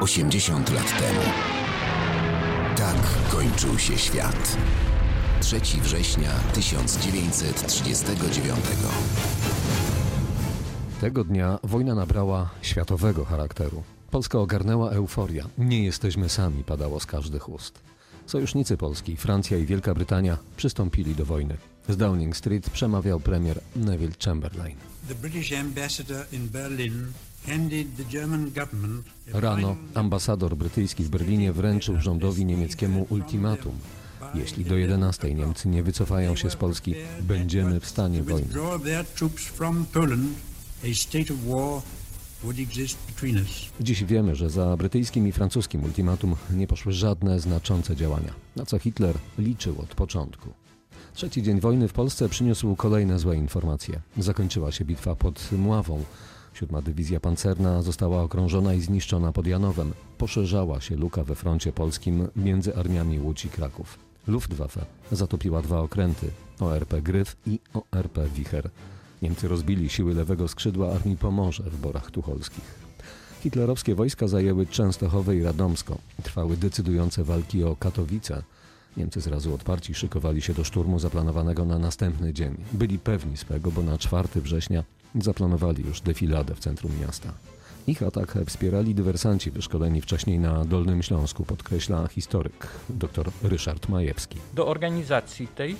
80 lat temu. Tak kończył się świat. 3 września 1939. Tego dnia wojna nabrała światowego charakteru. Polska ogarnęła euforia. Nie jesteśmy sami, padało z każdych ust. Sojusznicy Polski, Francja i Wielka Brytania przystąpili do wojny. Z Downing Street przemawiał premier Neville Chamberlain. Rano ambasador brytyjski w Berlinie wręczył rządowi niemieckiemu ultimatum. Jeśli do 11 Niemcy nie wycofają się z Polski, będziemy w stanie wojny. Dziś wiemy, że za brytyjskim i francuskim ultimatum nie poszły żadne znaczące działania, na co Hitler liczył od początku. Trzeci dzień wojny w Polsce przyniósł kolejne złe informacje. Zakończyła się bitwa pod Mławą. Siódma dywizja pancerna została okrążona i zniszczona pod Janowem. Poszerzała się luka we froncie polskim między armiami Łódź i Kraków. Luftwaffe zatopiła dwa okręty ORP Gryf i ORP Wicher. Niemcy rozbili siły lewego skrzydła armii Pomorze w Borach Tucholskich. Hitlerowskie wojska zajęły Częstochowę i Radomsko. Trwały decydujące walki o Katowice. Niemcy zrazu odparci szykowali się do szturmu zaplanowanego na następny dzień. Byli pewni swego, bo na 4 września zaplanowali już defiladę w centrum miasta. Ich atak wspierali dywersanci wyszkoleni wcześniej na Dolnym Śląsku, podkreśla historyk dr Ryszard Majewski. Do organizacji tej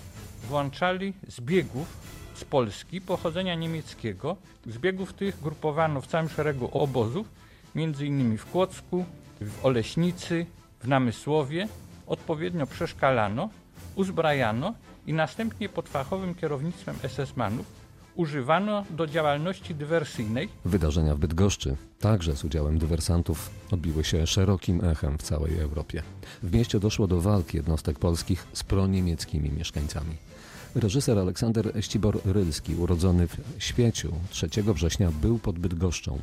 włączali zbiegów z Polski pochodzenia niemieckiego. Zbiegów tych grupowano w całym szeregu obozów, między innymi w Kłodzku, w Oleśnicy, w Namysłowie. Odpowiednio przeszkalano, uzbrajano i następnie pod fachowym kierownictwem SS-manów używano do działalności dywersyjnej Wydarzenia w Bydgoszczy, także z udziałem dywersantów, odbiły się szerokim echem w całej Europie. W mieście doszło do walki jednostek polskich z proniemieckimi mieszkańcami. Reżyser Aleksander Ścibor-Rylski, urodzony w Świeciu 3 września, był pod Bydgoszczą.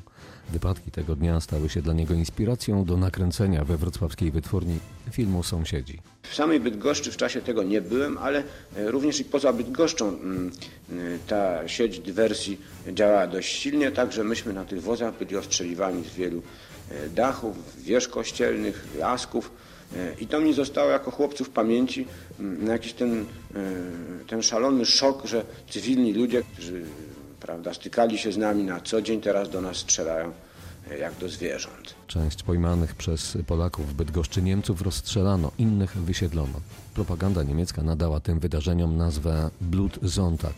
Wypadki tego dnia stały się dla niego inspiracją do nakręcenia we wrocławskiej wytwórni filmu Sąsiedzi. W samej Bydgoszczy w czasie tego nie byłem, ale e, również i poza Bydgoszczą mm, y, ta sieć dywersji działała dość silnie, także myśmy na tych wozach byli ostrzeliwani z wielu e, dachów, wież kościelnych, lasków e, i to mi zostało jako chłopców w pamięci mm, na jakiś ten, e, ten szalony szok, że cywilni ludzie, którzy prawda, stykali się z nami na co dzień, teraz do nas strzelają e, jak do zwierząt. Część pojmanych przez Polaków w Bydgoszczy Niemców rozstrzelano, innych wysiedlono. Propaganda niemiecka nadała tym wydarzeniom nazwę Blutsonntag.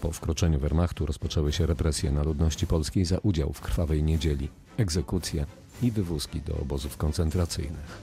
Po wkroczeniu Wehrmachtu rozpoczęły się represje na ludności polskiej za udział w krwawej niedzieli, egzekucje i wywózki do obozów koncentracyjnych.